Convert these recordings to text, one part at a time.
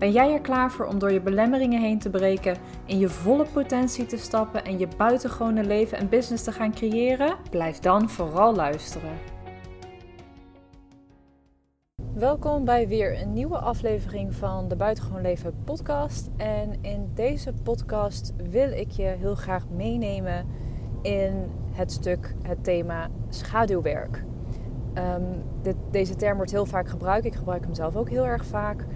Ben jij er klaar voor om door je belemmeringen heen te breken, in je volle potentie te stappen en je buitengewone leven en business te gaan creëren? Blijf dan vooral luisteren. Welkom bij weer een nieuwe aflevering van de Buitengewoon Leven podcast. En in deze podcast wil ik je heel graag meenemen in het stuk, het thema schaduwwerk. Um, dit, deze term wordt heel vaak gebruikt. Ik gebruik hem zelf ook heel erg vaak.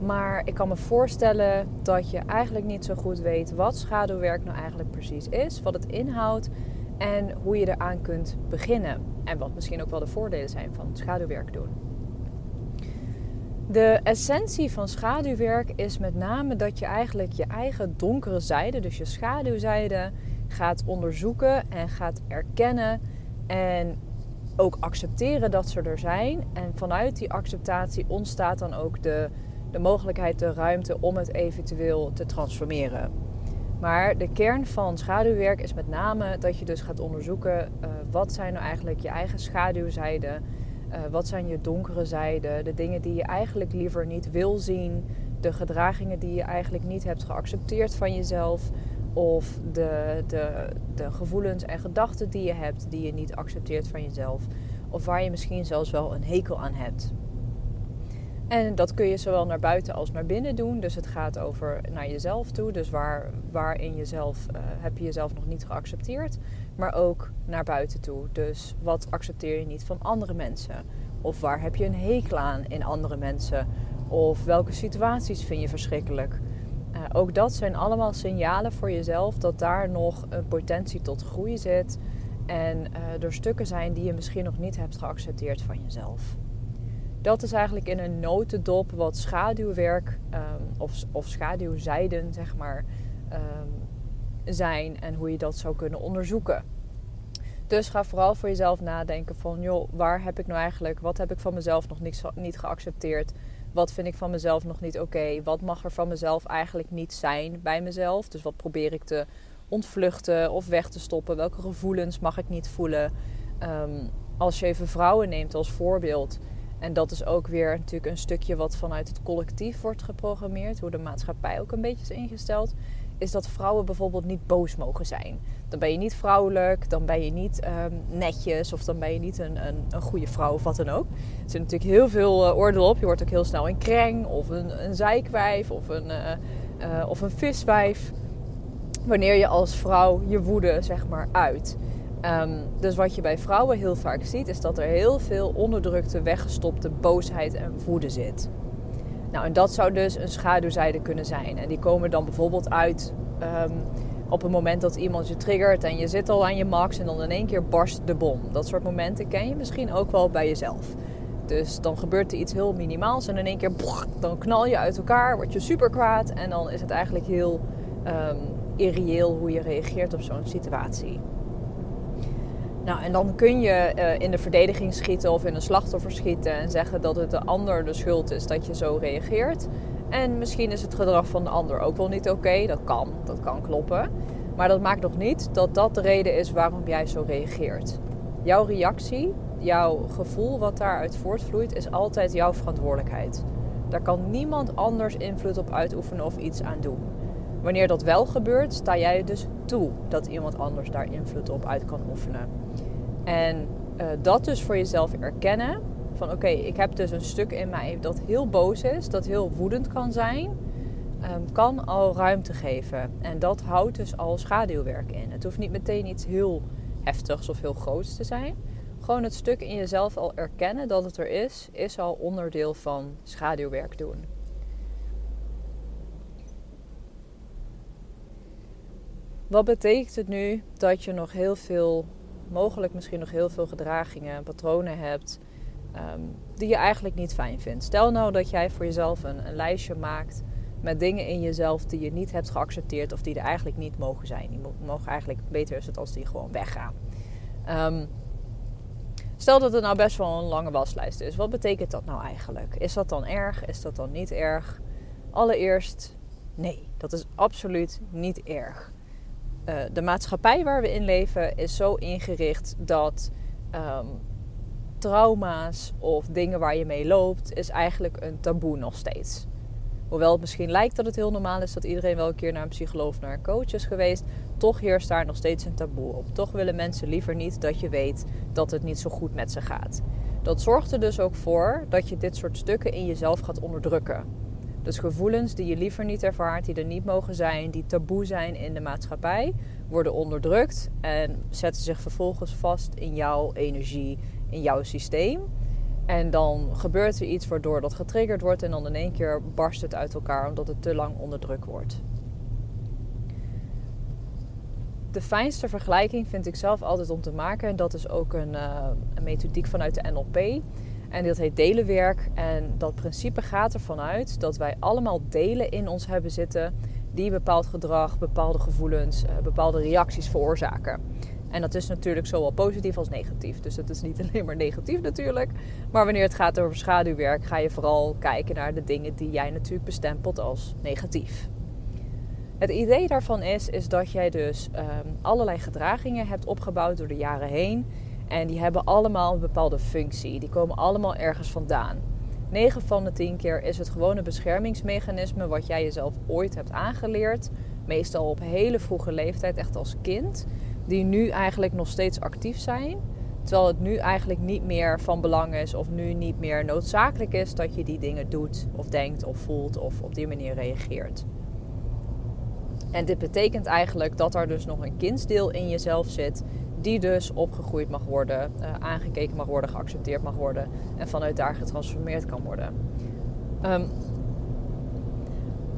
Maar ik kan me voorstellen dat je eigenlijk niet zo goed weet wat schaduwwerk nou eigenlijk precies is, wat het inhoudt en hoe je eraan kunt beginnen. En wat misschien ook wel de voordelen zijn van schaduwwerk doen. De essentie van schaduwwerk is met name dat je eigenlijk je eigen donkere zijde, dus je schaduwzijde, gaat onderzoeken en gaat erkennen en ook accepteren dat ze er zijn. En vanuit die acceptatie ontstaat dan ook de de mogelijkheid, de ruimte om het eventueel te transformeren. Maar de kern van schaduwwerk is met name dat je dus gaat onderzoeken uh, wat zijn nou eigenlijk je eigen schaduwzijden, uh, wat zijn je donkere zijden, de dingen die je eigenlijk liever niet wil zien, de gedragingen die je eigenlijk niet hebt geaccepteerd van jezelf? Of de, de, de gevoelens en gedachten die je hebt die je niet accepteert van jezelf? Of waar je misschien zelfs wel een hekel aan hebt. En dat kun je zowel naar buiten als naar binnen doen. Dus het gaat over naar jezelf toe. Dus waar, waar in jezelf uh, heb je jezelf nog niet geaccepteerd. Maar ook naar buiten toe. Dus wat accepteer je niet van andere mensen? Of waar heb je een hekel aan in andere mensen? Of welke situaties vind je verschrikkelijk? Uh, ook dat zijn allemaal signalen voor jezelf dat daar nog een potentie tot groei zit. En uh, er stukken zijn die je misschien nog niet hebt geaccepteerd van jezelf dat is eigenlijk in een notendop wat schaduwwerk um, of, of schaduwzijden, zeg maar, um, zijn en hoe je dat zou kunnen onderzoeken. Dus ga vooral voor jezelf nadenken van, joh, waar heb ik nou eigenlijk, wat heb ik van mezelf nog niet, niet geaccepteerd? Wat vind ik van mezelf nog niet oké? Wat mag er van mezelf eigenlijk niet zijn bij mezelf? Dus wat probeer ik te ontvluchten of weg te stoppen? Welke gevoelens mag ik niet voelen? Um, als je even vrouwen neemt als voorbeeld, en dat is ook weer natuurlijk een stukje wat vanuit het collectief wordt geprogrammeerd, hoe de maatschappij ook een beetje is ingesteld. Is dat vrouwen bijvoorbeeld niet boos mogen zijn. Dan ben je niet vrouwelijk, dan ben je niet ehm, netjes of dan ben je niet een, een, een, goede vrouw of wat dan ook. Er zit natuurlijk heel veel uh, op. Je wordt ook heel snel een kreng of een, een zeikwijf of een, uh, of een viswijf. Wanneer je als vrouw je woede zeg maar uit. Um, dus wat je bij vrouwen heel vaak ziet, is dat er heel veel onderdrukte, weggestopte boosheid en woede zit. Nou, en dat zou dus een schaduwzijde kunnen zijn. En die komen dan bijvoorbeeld uit um, op het moment dat iemand je triggert en je zit al aan je max en dan in één keer barst de bom. Dat soort momenten ken je misschien ook wel bij jezelf. Dus dan gebeurt er iets heel minimaals en in één keer dan knal je uit elkaar, word je super kwaad en dan is het eigenlijk heel um, irreëel hoe je reageert op zo'n situatie. Nou, en dan kun je uh, in de verdediging schieten of in een slachtoffer schieten en zeggen dat het de ander de schuld is dat je zo reageert. En misschien is het gedrag van de ander ook wel niet oké. Dat kan, dat kan kloppen. Maar dat maakt nog niet dat dat de reden is waarom jij zo reageert. Jouw reactie, jouw gevoel wat daaruit voortvloeit, is altijd jouw verantwoordelijkheid. Daar kan niemand anders invloed op uitoefenen of iets aan doen. Wanneer dat wel gebeurt, sta jij dus toe dat iemand anders daar invloed op uit kan oefenen. En uh, dat dus voor jezelf erkennen. Van oké, ik heb dus een stuk in mij dat heel boos is, dat heel woedend kan zijn. Um, kan al ruimte geven. En dat houdt dus al schaduwwerk in. Het hoeft niet meteen iets heel heftigs of heel groots te zijn. Gewoon het stuk in jezelf al erkennen dat het er is, is al onderdeel van schaduwwerk doen. Wat betekent het nu dat je nog heel veel, mogelijk misschien nog heel veel gedragingen, patronen hebt um, die je eigenlijk niet fijn vindt? Stel nou dat jij voor jezelf een, een, lijstje maakt met dingen in jezelf die je niet hebt geaccepteerd of die er eigenlijk niet mogen zijn. Die mogen eigenlijk beter is het als die gewoon weggaan. Um, Stel dat het nou best wel een lange waslijst is. Wat betekent dat nou eigenlijk? Is dat dan erg? Is dat dan niet erg? Allereerst, nee, dat is absoluut niet erg. Uh, de maatschappij waar we in leven is zo ingericht dat um, trauma's of dingen waar je mee loopt, is eigenlijk een taboe nog steeds. Hoewel het misschien lijkt dat het heel normaal is dat iedereen wel een keer naar een psycholoog of naar een coach is geweest, toch heerst daar nog steeds een taboe op. Toch willen mensen liever niet dat je weet dat het niet zo goed met ze gaat. Dat zorgt er dus ook voor dat je dit soort stukken in jezelf gaat onderdrukken. Dus gevoelens die je liever niet ervaart, die er niet mogen zijn, die taboe zijn in de maatschappij, worden onderdrukt en zetten zich vervolgens vast in jouw energie, in jouw systeem. En dan gebeurt er iets waardoor dat getriggerd wordt en dan in één keer barst het uit elkaar omdat het te lang onder druk wordt. De fijnste vergelijking vind ik zelf altijd om te maken, en dat is ook een, uh, een methodiek vanuit de NLP. En dat heet delenwerk. En dat principe gaat ervan uit dat wij allemaal delen in ons hebben zitten die bepaald gedrag, bepaalde gevoelens, uh, bepaalde reacties veroorzaken. En dat is natuurlijk zowel positief als negatief. Dus het is niet alleen maar negatief natuurlijk. Maar wanneer het gaat over schaduwwerk, ga je vooral kijken naar de dingen die jij natuurlijk bestempelt als negatief. Het idee daarvan is, is dat jij dus um, allerlei gedragingen hebt opgebouwd door de jaren heen. En die hebben allemaal een bepaalde functie. Die komen allemaal ergens vandaan. 9 van de 10 keer is het gewoon een beschermingsmechanisme wat jij jezelf ooit hebt aangeleerd. Meestal op hele vroege leeftijd, echt als kind die nu eigenlijk nog steeds actief zijn. Terwijl het nu eigenlijk niet meer van belang is of nu niet meer noodzakelijk is dat je die dingen doet of denkt of voelt of op die manier reageert. En dit betekent eigenlijk dat er dus nog een kindsdeel in jezelf zit, die dus opgegroeid mag worden, uh, aangekeken mag worden, geaccepteerd mag worden en vanuit daar getransformeerd kan worden. Um,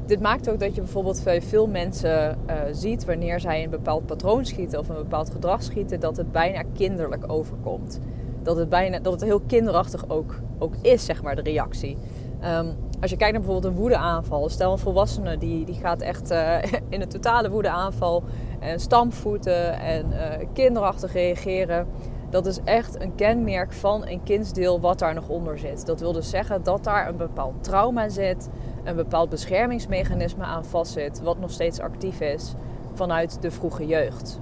dit maakt ook dat je bijvoorbeeld veel mensen uh, ziet wanneer zij een bepaald patroon schieten of een bepaald gedrag schieten, dat het bijna kinderlijk overkomt. Dat het, bijna, dat het heel kinderachtig ook, ook is, zeg maar, de reactie. Um, als je kijkt naar bijvoorbeeld een woedeaanval, stel een volwassene die, die gaat echt uh, in een totale woedeaanval en stampvoeten en uh, kinderachtig reageren. Dat is echt een kenmerk van een kindsdeel wat daar nog onder zit. Dat wil dus zeggen dat daar een bepaald trauma zit, een bepaald beschermingsmechanisme aan vastzit, wat nog steeds actief is vanuit de vroege jeugd.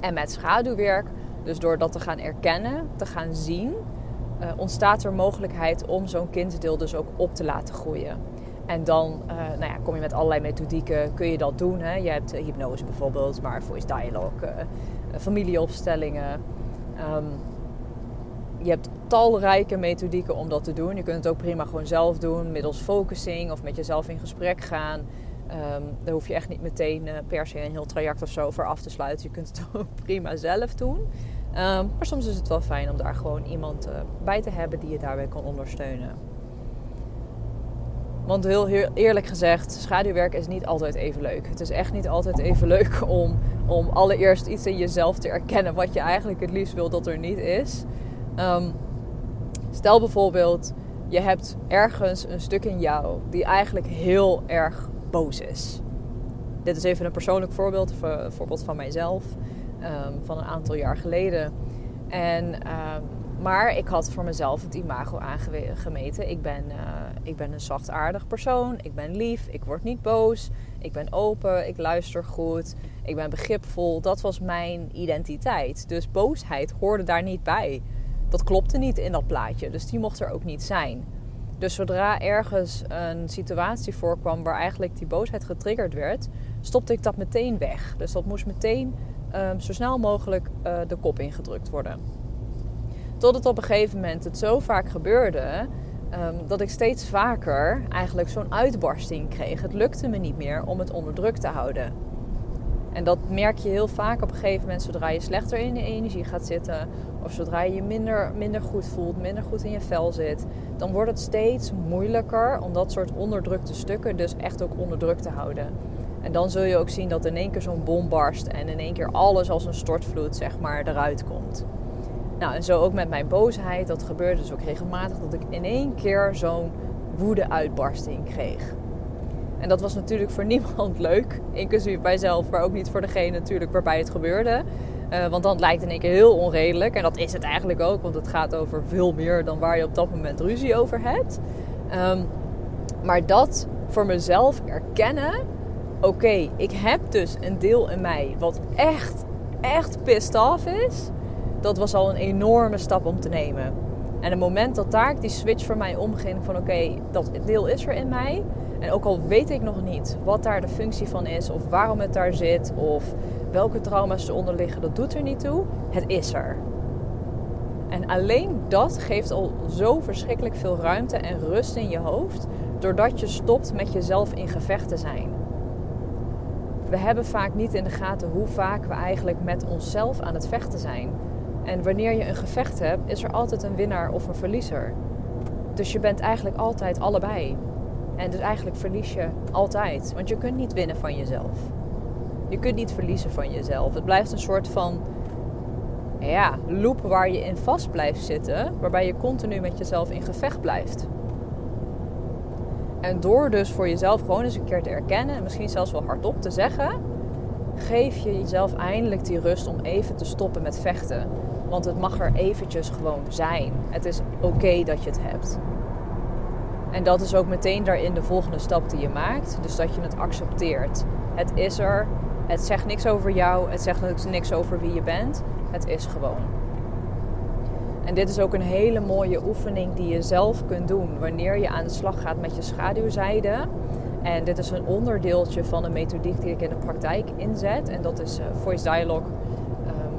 En met schaduwwerk, dus door dat te gaan erkennen, te gaan zien, uh, ontstaat er mogelijkheid om zo'n kindsdeel dus ook op te laten groeien. En dan uh, nou ja, kom je met allerlei methodieken, kun je dat doen. Hè? Je hebt hypnose bijvoorbeeld, maar voice dialogue, uh, familieopstellingen. Um, je hebt talrijke methodieken om dat te doen. Je kunt het ook prima gewoon zelf doen, middels focusing of met jezelf in gesprek gaan. Um, daar hoef je echt niet meteen per se een heel traject of zo voor af te sluiten. Je kunt het ook prima zelf doen. Um, maar soms is het wel fijn om daar gewoon iemand bij te hebben die je daarbij kan ondersteunen. Want heel, eerlijk gezegd, schaduwwerk is niet altijd even leuk. Het is echt niet altijd even leuk om, om allereerst iets in jezelf te erkennen wat je eigenlijk het liefst wil dat er niet is. Um, stel bijvoorbeeld, je hebt ergens een stuk in jou die eigenlijk heel erg boos is. Dit is even een persoonlijk voorbeeld, een voorbeeld van mijzelf, um, van een aantal jaar geleden. En, um, maar ik had voor mezelf het imago aangemeten. Ik ben, uh, ik ben een zachtaardig persoon, ik ben lief, ik word niet boos, ik ben open, ik luister goed, ik ben begripvol. Dat was mijn identiteit. Dus boosheid hoorde daar niet bij dat klopte niet in dat plaatje. Dus die mocht er ook niet zijn. Dus zodra ergens een situatie voorkwam waar eigenlijk die boosheid getriggerd werd, stopte ik dat meteen weg. Dus dat moest meteen um, zo snel mogelijk uh, de kop ingedrukt worden. Tot het op een gegeven moment het zo vaak gebeurde um, dat ik steeds vaker eigenlijk zo'n uitbarsting kreeg. Het lukte me niet meer om het onder druk te houden. En dat merk je heel vaak op een gegeven moment zodra je slechter in je energie gaat zitten. Of zodra je je minder, minder goed voelt, minder goed in je vel zit. Dan wordt het steeds moeilijker om dat soort onderdrukte stukken dus echt ook onder druk te houden. En dan zul je ook zien dat in één keer zo'n bom barst en in één keer alles als een stortvloed zeg maar eruit komt. Nou en zo ook met mijn boosheid. Dat gebeurde dus ook regelmatig dat ik in één keer zo'n woede-uitbarsting kreeg. En dat was natuurlijk voor niemand leuk, inclusief mijzelf, maar ook niet voor degene natuurlijk waarbij het gebeurde. Uh, want dan lijkt in één keer heel onredelijk. En dat is het eigenlijk ook, want het gaat over veel meer dan waar je op dat moment ruzie over hebt. Um, maar dat voor mezelf erkennen. Oké, ik heb dus een deel in mij wat echt, echt pissed off is. Dat was al een enorme stap om te nemen. En het moment dat daar die switch voor mij omging van oké, dat deel is er in mij. En ook al weet ik nog niet wat daar de functie van is of waarom het daar zit of welke trauma's eronder liggen, dat doet er niet toe. Het is er. En alleen dat geeft al zo verschrikkelijk veel ruimte en rust in je hoofd, doordat je stopt met jezelf in gevecht te zijn. We hebben vaak niet in de gaten hoe vaak we eigenlijk met onszelf aan het vechten zijn. En wanneer je een gevecht hebt, is er altijd een winnaar of een verliezer. Dus je bent eigenlijk altijd allebei. En dus eigenlijk verlies je altijd. Want je kunt niet winnen van jezelf. Je kunt niet verliezen van jezelf. Het blijft een soort van ja, loop waar je in vast blijft zitten. Waarbij je continu met jezelf in gevecht blijft. En door dus voor jezelf gewoon eens een keer te erkennen. En misschien zelfs wel hardop te zeggen. Geef je jezelf eindelijk die rust om even te stoppen met vechten. Want het mag er eventjes gewoon zijn. Het is oké dat je het hebt. En dat is ook meteen daarin de volgende stap die je maakt. Dus dat je het accepteert. Het is er. Het zegt niks over jou. Het zegt niks over wie je bent. Het is gewoon. En dit is ook een hele mooie oefening die je zelf kunt doen wanneer je aan de slag gaat met je schaduwzijde. En dit is een onderdeeltje van een methodiek die ik in de praktijk inzet. En dat is uh, voice dialogue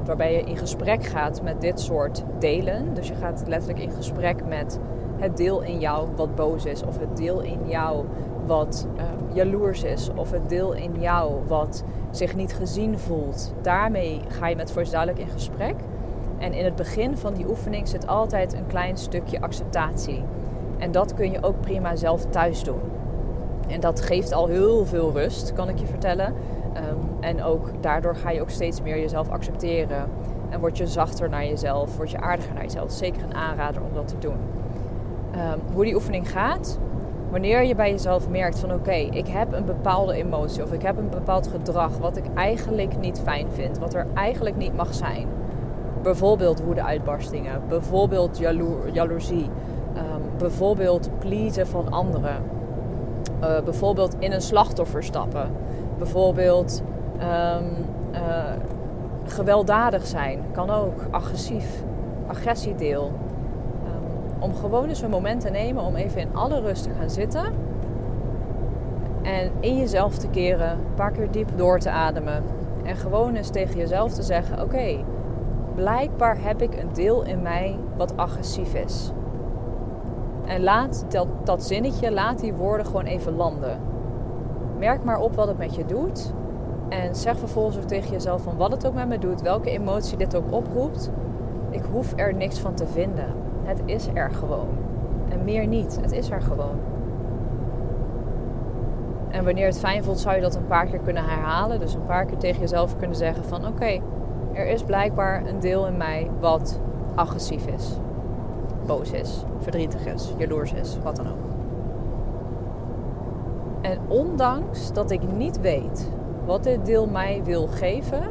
waarbij je in gesprek gaat met dit soort delen. Dus je gaat letterlijk in gesprek met het deel in jou wat boos is, of het deel in jou wat uh, jaloers is, of het deel in jou wat zich niet gezien voelt. Daarmee ga je met Voice Duidelijk in gesprek. En in het begin van die oefening zit altijd een klein stukje acceptatie. En dat kun je ook prima zelf thuis doen. En dat geeft al heel veel rust, kan ik je vertellen. Ehm, en ook daardoor ga je ook steeds meer jezelf accepteren. En word je zachter naar jezelf, word je aardiger naar jezelf. Zeker een aanrader om dat te doen. Ehm, hoe die oefening gaat, wanneer je bij jezelf merkt van oké, ik heb een bepaalde emotie of ik heb een bepaald gedrag wat ik eigenlijk niet fijn vind, wat er eigenlijk niet mag zijn. Bijvoorbeeld woede-uitbarstingen, bijvoorbeeld jaloer, jaloezie, um, bijvoorbeeld pleasen van anderen, uh, bijvoorbeeld in een slachtoffer stappen bijvoorbeeld um, uh, gewelddadig zijn. Kan ook. Agressief. Agressiedeel. Um, om gewoon eens een moment te nemen om even in alle rust te gaan zitten. En in jezelf te keren. Een paar keer diep door te ademen. En gewoon eens tegen jezelf te zeggen: Oké, blijkbaar heb ik een deel in mij wat agressief is. En laat dat, dat zinnetje, laat die woorden gewoon even landen. Merk maar op wat het met je doet. En zeg vervolgens ook tegen jezelf van wat het ook met me doet, welke emotie dit ook oproept. Ik hoef er niks van te vinden. Het is er gewoon. En meer niet. Het is er gewoon. En wanneer het fijn voelt, zou je dat een paar keer kunnen herhalen. Dus een paar keer tegen jezelf kunnen zeggen van oké, er is blijkbaar een deel in mij wat agressief is. Boos is, verdrietig is, jaloers is, wat dan ook. En ondanks dat ik niet weet wat dit deel mij wil geven,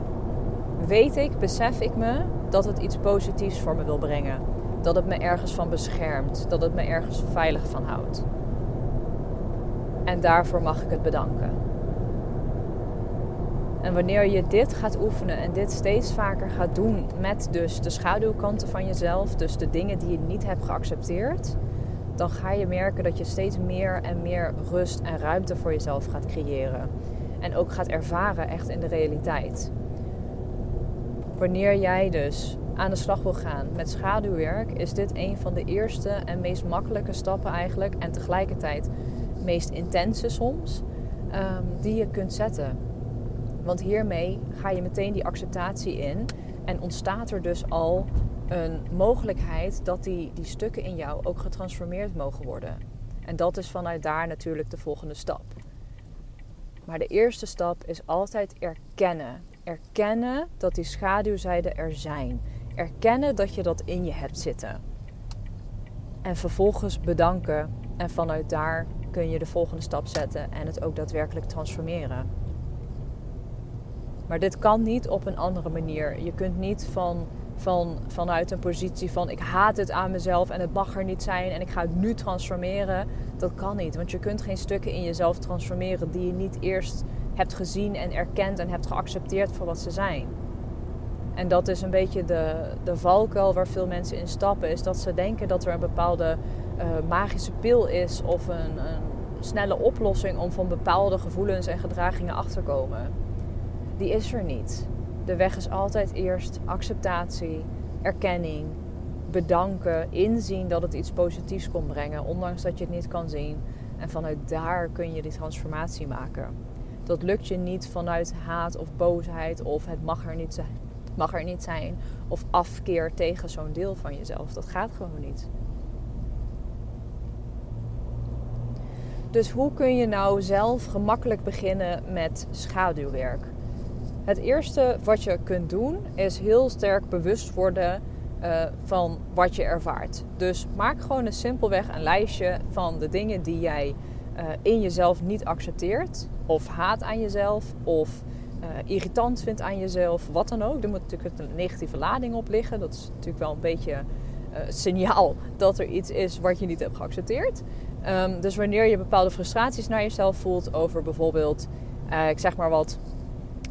weet ik, besef ik me dat het iets positiefs voor me wil brengen. Dat het me ergens van beschermt, dat het me ergens veilig van houdt. En daarvoor mag ik het bedanken. En wanneer je dit gaat oefenen en dit steeds vaker gaat doen met dus de schaduwkanten van jezelf, dus de dingen die je niet hebt geaccepteerd, dan ga je merken dat je steeds meer en meer rust en ruimte voor jezelf gaat creëren. En ook gaat ervaren echt in de realiteit. Wanneer jij dus aan de slag wil gaan met schaduwwerk, is dit een van de eerste en meest makkelijke stappen eigenlijk. En tegelijkertijd meest intense soms, um, die je kunt zetten. Want hiermee ga je meteen die acceptatie in en ontstaat er dus al een mogelijkheid dat die, die stukken in jou ook getransformeerd mogen worden. En dat is vanuit daar natuurlijk de volgende stap. Maar de eerste stap is altijd erkennen. Erkennen dat die schaduwzijden er zijn. Erkennen dat je dat in je hebt zitten. En vervolgens bedanken. En vanuit daar kun je de volgende stap zetten en het ook daadwerkelijk transformeren. Maar dit kan niet op een andere manier. Je kunt niet van, van, vanuit een positie van ik haat het aan mezelf en het mag er niet zijn en ik ga het nu transformeren. Dat kan niet, want je kunt geen stukken in jezelf transformeren die je niet eerst hebt gezien en erkend en hebt geaccepteerd voor wat ze zijn. En dat is een beetje de, de valkuil waar veel mensen in stappen. Is dat ze denken dat er een bepaalde uh, magische pil is of een, een, snelle oplossing om van bepaalde gevoelens en gedragingen achter te komen. Die is er niet. De weg is altijd eerst acceptatie, erkenning, bedanken, inzien dat het iets positiefs kon brengen, ondanks dat je het niet kan zien. En vanuit daar kun je die transformatie maken. Dat lukt je niet vanuit haat of boosheid of het mag er niet zijn mag er niet zijn. Of afkeer tegen zo'n deel van jezelf. Dat gaat gewoon niet. Dus hoe kun je nou zelf gemakkelijk beginnen met schaduwwerk? Het eerste wat je kunt doen is heel sterk bewust worden uh, van wat je ervaart. Dus maak gewoon een simpelweg een lijstje van de dingen die jij uh, in jezelf niet accepteert, of haat aan jezelf, of uh, irritant vindt aan jezelf, wat dan ook. Er moet natuurlijk een negatieve lading op liggen. Dat is natuurlijk wel een beetje uh, signaal dat er iets is wat je niet hebt geaccepteerd. Um, dus wanneer je bepaalde frustraties naar jezelf voelt over bijvoorbeeld, ik zeg maar wat.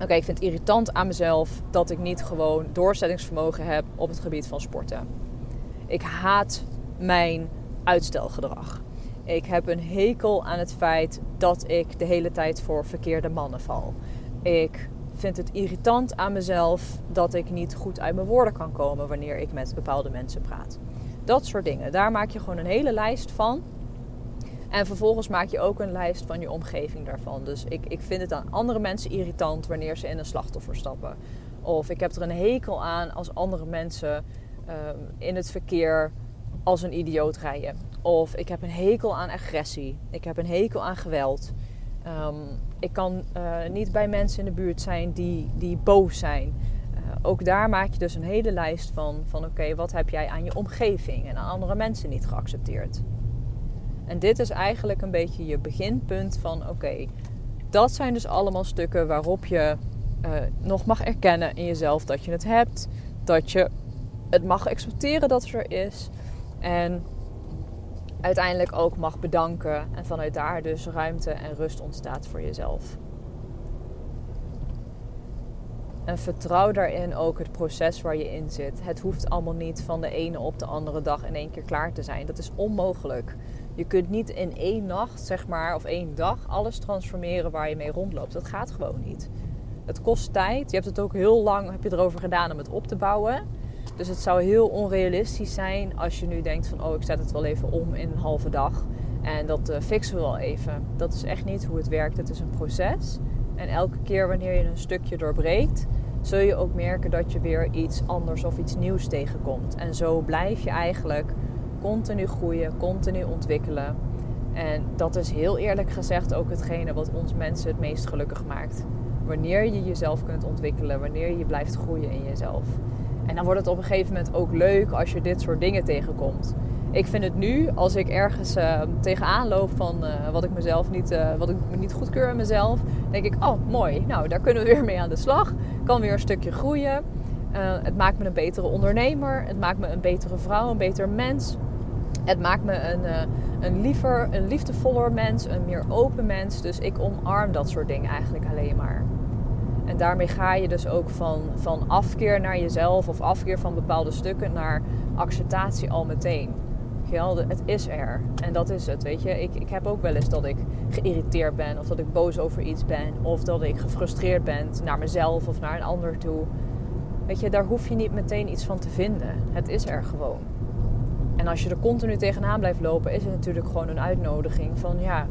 Oké, ik vind het irritant aan mezelf dat ik niet gewoon doorzettingsvermogen heb op het gebied van sporten. Ik haat mijn uitstelgedrag. Ik heb een hekel aan het feit dat ik de hele tijd voor verkeerde mannen val. Ik vind het irritant aan mezelf dat ik niet goed uit mijn woorden kan komen wanneer ik met bepaalde mensen praat. Dat soort dingen. Daar maak je gewoon een hele lijst van. En vervolgens maak je ook een lijst van je omgeving daarvan. Dus ik, ik vind het aan andere mensen irritant wanneer ze in een slachtoffer stappen. Of ik heb er een hekel aan als andere mensen ehm, in het verkeer als een idioot rijden. Of ik heb een hekel aan agressie. Ik heb een hekel aan geweld. Um, ik kan uh, niet bij mensen in de buurt zijn die, die boos zijn. Uh, ook daar maak je dus een hele lijst van, van oké, wat heb jij aan je omgeving en aan andere mensen niet geaccepteerd. En dit is eigenlijk een beetje je beginpunt van oké, dat zijn dus allemaal stukken waarop je uh, nog mag erkennen in jezelf dat je het hebt. Dat je het mag accepteren dat het er is. En uiteindelijk ook mag bedanken en vanuit daar dus ruimte en rust ontstaat voor jezelf. En vertrouw daarin ook het proces waar je in zit. Het hoeft allemaal niet van de ene op de andere dag in één keer klaar te zijn. Dat is onmogelijk. Je kunt niet in één nacht, zeg maar, of één dag alles transformeren waar je mee rondloopt. Dat gaat gewoon niet. Het kost tijd. Je hebt het ook heel lang heb je erover gedaan om het op te bouwen. Dus het zou heel onrealistisch zijn als je nu denkt van oh ik zet het wel even om in een halve dag en dat uh, fixen we wel even. Dat is echt niet hoe het werkt. Het is een proces. En elke keer wanneer je een stukje doorbreekt, zul je ook merken dat je weer iets anders of iets nieuws tegenkomt. En zo blijf je eigenlijk continu groeien, continu ontwikkelen. En dat is heel eerlijk gezegd ook hetgene wat ons mensen het meest gelukkig maakt. Wanneer je jezelf kunt ontwikkelen, wanneer je blijft groeien in jezelf. En dan wordt het op een gegeven moment ook leuk als je dit soort dingen tegenkomt. Ik vind het nu, als ik ergens uh, tegenaan loop van uh, wat ik mezelf niet, uh, wat ik niet goedkeur in mezelf, denk ik, oh mooi, nou daar kunnen we weer mee aan de slag. Kan weer een stukje groeien. het maakt me een betere ondernemer. Het maakt me een betere vrouw, een beter mens. Het maakt me een, een liever, een liefdevoller mens, een meer open mens. Dus ik omarm dat soort dingen eigenlijk alleen maar. En daarmee ga je dus ook van, van afkeer naar jezelf of afkeer van bepaalde stukken naar acceptatie al meteen. Het is er. En dat is het, weet je. Ik, ik heb ook wel eens dat ik geïrriteerd ben of dat ik boos over iets ben of dat ik gefrustreerd ben naar mezelf of naar een ander toe. Weet je, daar hoef je niet meteen iets van te vinden. Het is er gewoon. En als je er continu tegenaan blijft lopen, is het natuurlijk gewoon een uitnodiging van ja,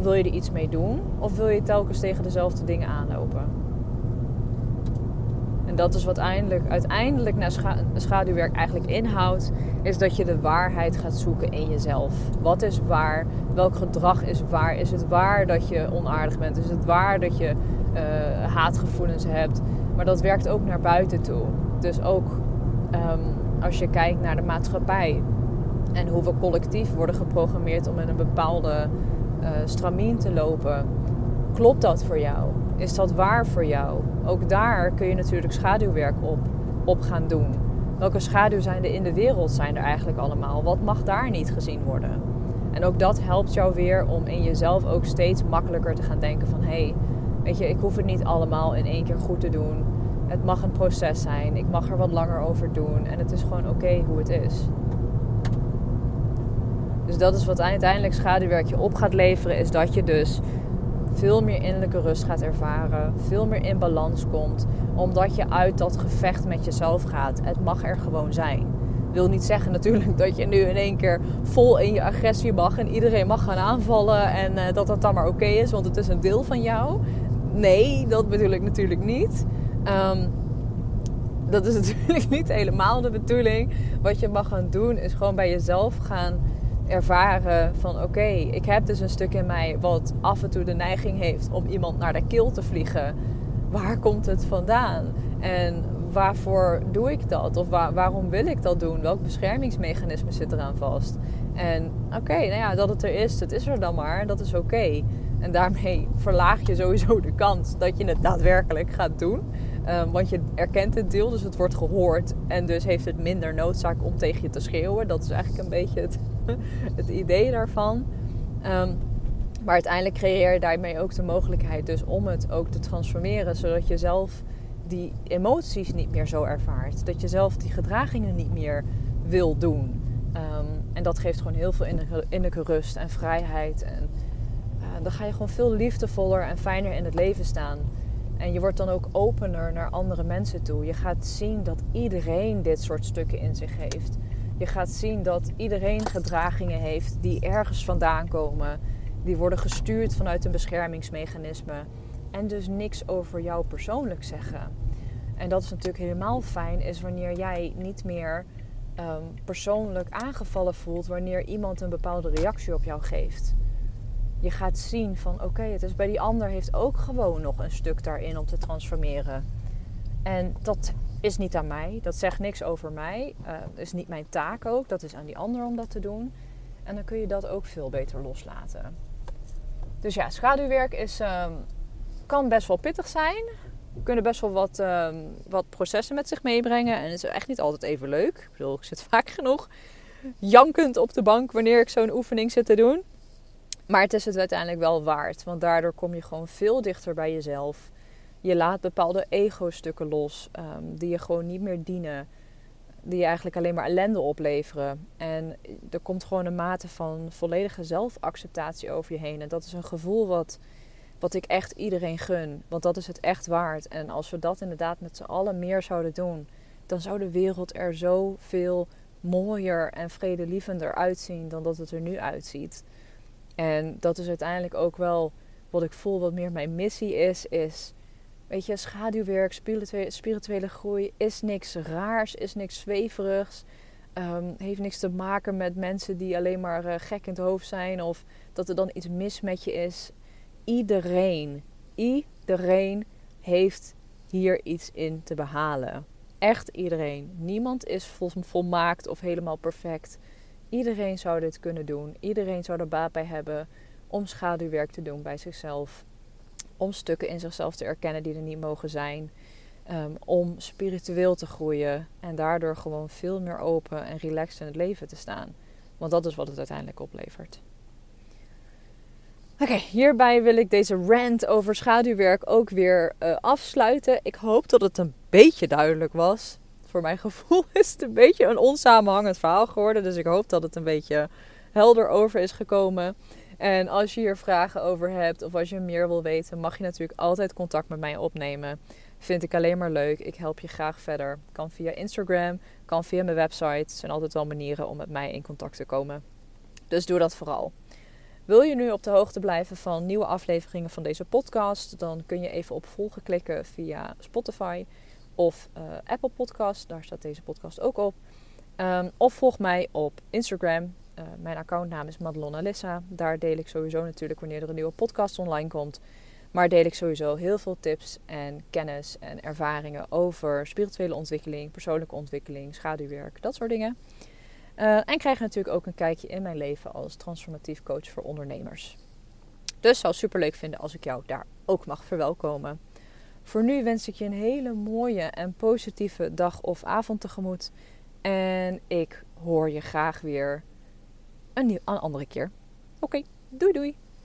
wil je er iets mee doen? Of wil je telkens tegen dezelfde dingen aanlopen? En dat is wat uiteindelijk, uiteindelijk naar schaduwwerk eigenlijk inhoudt, is dat je de waarheid gaat zoeken in jezelf. Wat is waar? Welk gedrag is waar? Is het waar dat je onaardig bent? Is het waar dat je uh, haatgevoelens hebt? Maar dat werkt ook naar buiten toe. Dus ook um, als je kijkt naar de maatschappij en hoe we collectief worden geprogrammeerd om in een bepaalde uh, stramien te lopen. Klopt dat voor jou? Is dat waar voor jou? Ook daar kun je natuurlijk schaduwwerk op, op gaan doen. Welke schaduwzijden in de wereld zijn er eigenlijk allemaal? Wat mag daar niet gezien worden? En ook dat helpt jou weer om in jezelf ook steeds makkelijker te gaan denken van... hé, hey, weet je, ik hoef het niet allemaal in één keer goed te doen. Het mag een proces zijn. Ik mag er wat langer over doen. En het is gewoon oké hoe het is. Dus dat is wat uiteindelijk schaduwwerk je op gaat leveren. Is dat je dus veel meer innerlijke rust gaat ervaren. Veel meer in balans komt. Omdat je uit dat gevecht met jezelf gaat. Het mag er gewoon zijn. Wil niet zeggen natuurlijk dat je nu in één keer vol in je agressie mag. En iedereen mag gaan aanvallen. En uh, dat dat dan maar oké is. Want het is een deel van jou. Nee, dat bedoel ik natuurlijk niet. Um, dat is natuurlijk niet helemaal de bedoeling. Wat je mag gaan doen is gewoon bij jezelf gaan ervaren van oké, ik heb dus een stuk in mij wat af en toe de neiging heeft om iemand naar de keel te vliegen. Waar komt het vandaan? En waarvoor doe ik dat? Of waarom wil ik dat doen? Welk beschermingsmechanisme zit eraan vast? En oké, nou ja, dat het er is, het is er dan maar. Dat is oké. En daarmee verlaag je sowieso de kans dat je het daadwerkelijk gaat doen. Um, want je erkent het deel, dus het wordt gehoord. En dus heeft het minder noodzaak om tegen je te schreeuwen. Dat is eigenlijk een beetje het, het idee daarvan. Um, maar uiteindelijk creëer je daarmee ook de mogelijkheid dus om het ook te transformeren. Zodat je zelf die emoties niet meer zo ervaart. Dat je zelf die gedragingen niet meer wil doen. Um, en dat geeft gewoon heel veel innerlijke rust en vrijheid. En uh, dan ga je gewoon veel liefdevoller en fijner in het leven staan. En je wordt dan ook opener naar andere mensen toe. Je gaat zien dat iedereen dit soort stukken in zich heeft. Je gaat zien dat iedereen gedragingen heeft die ergens vandaan komen. Die worden gestuurd vanuit een beschermingsmechanisme. En dus niks over jou persoonlijk zeggen. En dat is natuurlijk helemaal fijn, is wanneer jij niet meer um, persoonlijk aangevallen voelt wanneer iemand een bepaalde reactie op jou geeft je gaat zien van oké, het is bij die ander heeft ook gewoon nog een stuk daarin om te transformeren. En dat is niet aan mij, dat zegt niks over mij, uh, is niet mijn taak ook, dat is aan die ander om dat te doen. En dan kun je dat ook veel beter loslaten. Dus ja, schaduwwerk is, um, kan best wel pittig zijn. Kunnen best wel wat, um, wat processen met zich meebrengen. En het is echt niet altijd even leuk. Ik bedoel, ik zit vaak genoeg jankend op de bank wanneer ik zo'n oefening zit te doen. Maar het is het uiteindelijk wel waard. Want daardoor kom je gewoon veel dichter bij jezelf. Je laat bepaalde ego-stukken los. Um, die je gewoon niet meer dienen. Die je eigenlijk alleen maar ellende opleveren. En er komt gewoon een mate van volledige zelfacceptatie over je heen. En dat is een gevoel wat, wat ik echt iedereen gun. Want dat is het echt waard. En als we dat inderdaad met z'n allen meer zouden doen. Dan zou de wereld er zoveel mooier en vredelievender uitzien dan dat het er nu uitziet. En dat is uiteindelijk ook wel wat ik voel, wat meer mijn missie is. Is, weet je, schaduwwerk, spirituele, groei is niks raars, is niks zweverigs. Um, heeft niks te maken met mensen die alleen maar uh, gek in het hoofd zijn of dat er dan iets mis met je is. Iedereen, iedereen heeft hier iets in te behalen. Echt iedereen. Niemand is vol, volmaakt of helemaal perfect. Iedereen zou dit kunnen doen. Iedereen zou er baat bij hebben om schaduwwerk te doen bij zichzelf. Om stukken in zichzelf te erkennen die er niet mogen zijn. Um, om spiritueel te groeien en daardoor gewoon veel meer open en relaxed in het leven te staan. Want dat is wat het uiteindelijk oplevert. Oké, hierbij wil ik deze rant over schaduwwerk ook weer uh, afsluiten. Ik hoop dat het een beetje duidelijk was voor mijn gevoel is het een beetje een onsamenhangend verhaal geworden. Dus ik hoop dat het een beetje helder over is gekomen. En als je hier vragen over hebt of als je meer wil weten, mag je natuurlijk altijd contact met mij opnemen. Vind ik alleen maar leuk. Ik help je graag verder. Kan via Instagram, kan via mijn website. Er zijn altijd wel manieren om met mij in contact te komen. Dus doe dat vooral. Wil je nu op de hoogte blijven van nieuwe afleveringen van deze podcast? Dan kun je even op volgen klikken via Spotify of uh, Apple Podcast. Daar staat deze podcast ook op. Um, of volg mij op Instagram. Uh, mijn accountnaam is Madelon Alissa. Daar deel ik sowieso natuurlijk wanneer er een nieuwe podcast online komt. Maar deel ik sowieso heel veel tips en kennis en ervaringen over spirituele ontwikkeling, persoonlijke ontwikkeling, schaduwwerk, dat soort dingen. Uh, en krijg natuurlijk ook een kijkje in mijn leven als transformatief coach voor ondernemers. Dus zou super leuk vinden als ik jou daar ook mag verwelkomen. Voor nu wens ik je een hele mooie en positieve dag of avond tegemoet. En ik hoor je graag weer een, nieuw, een andere keer. Oké, doei doei!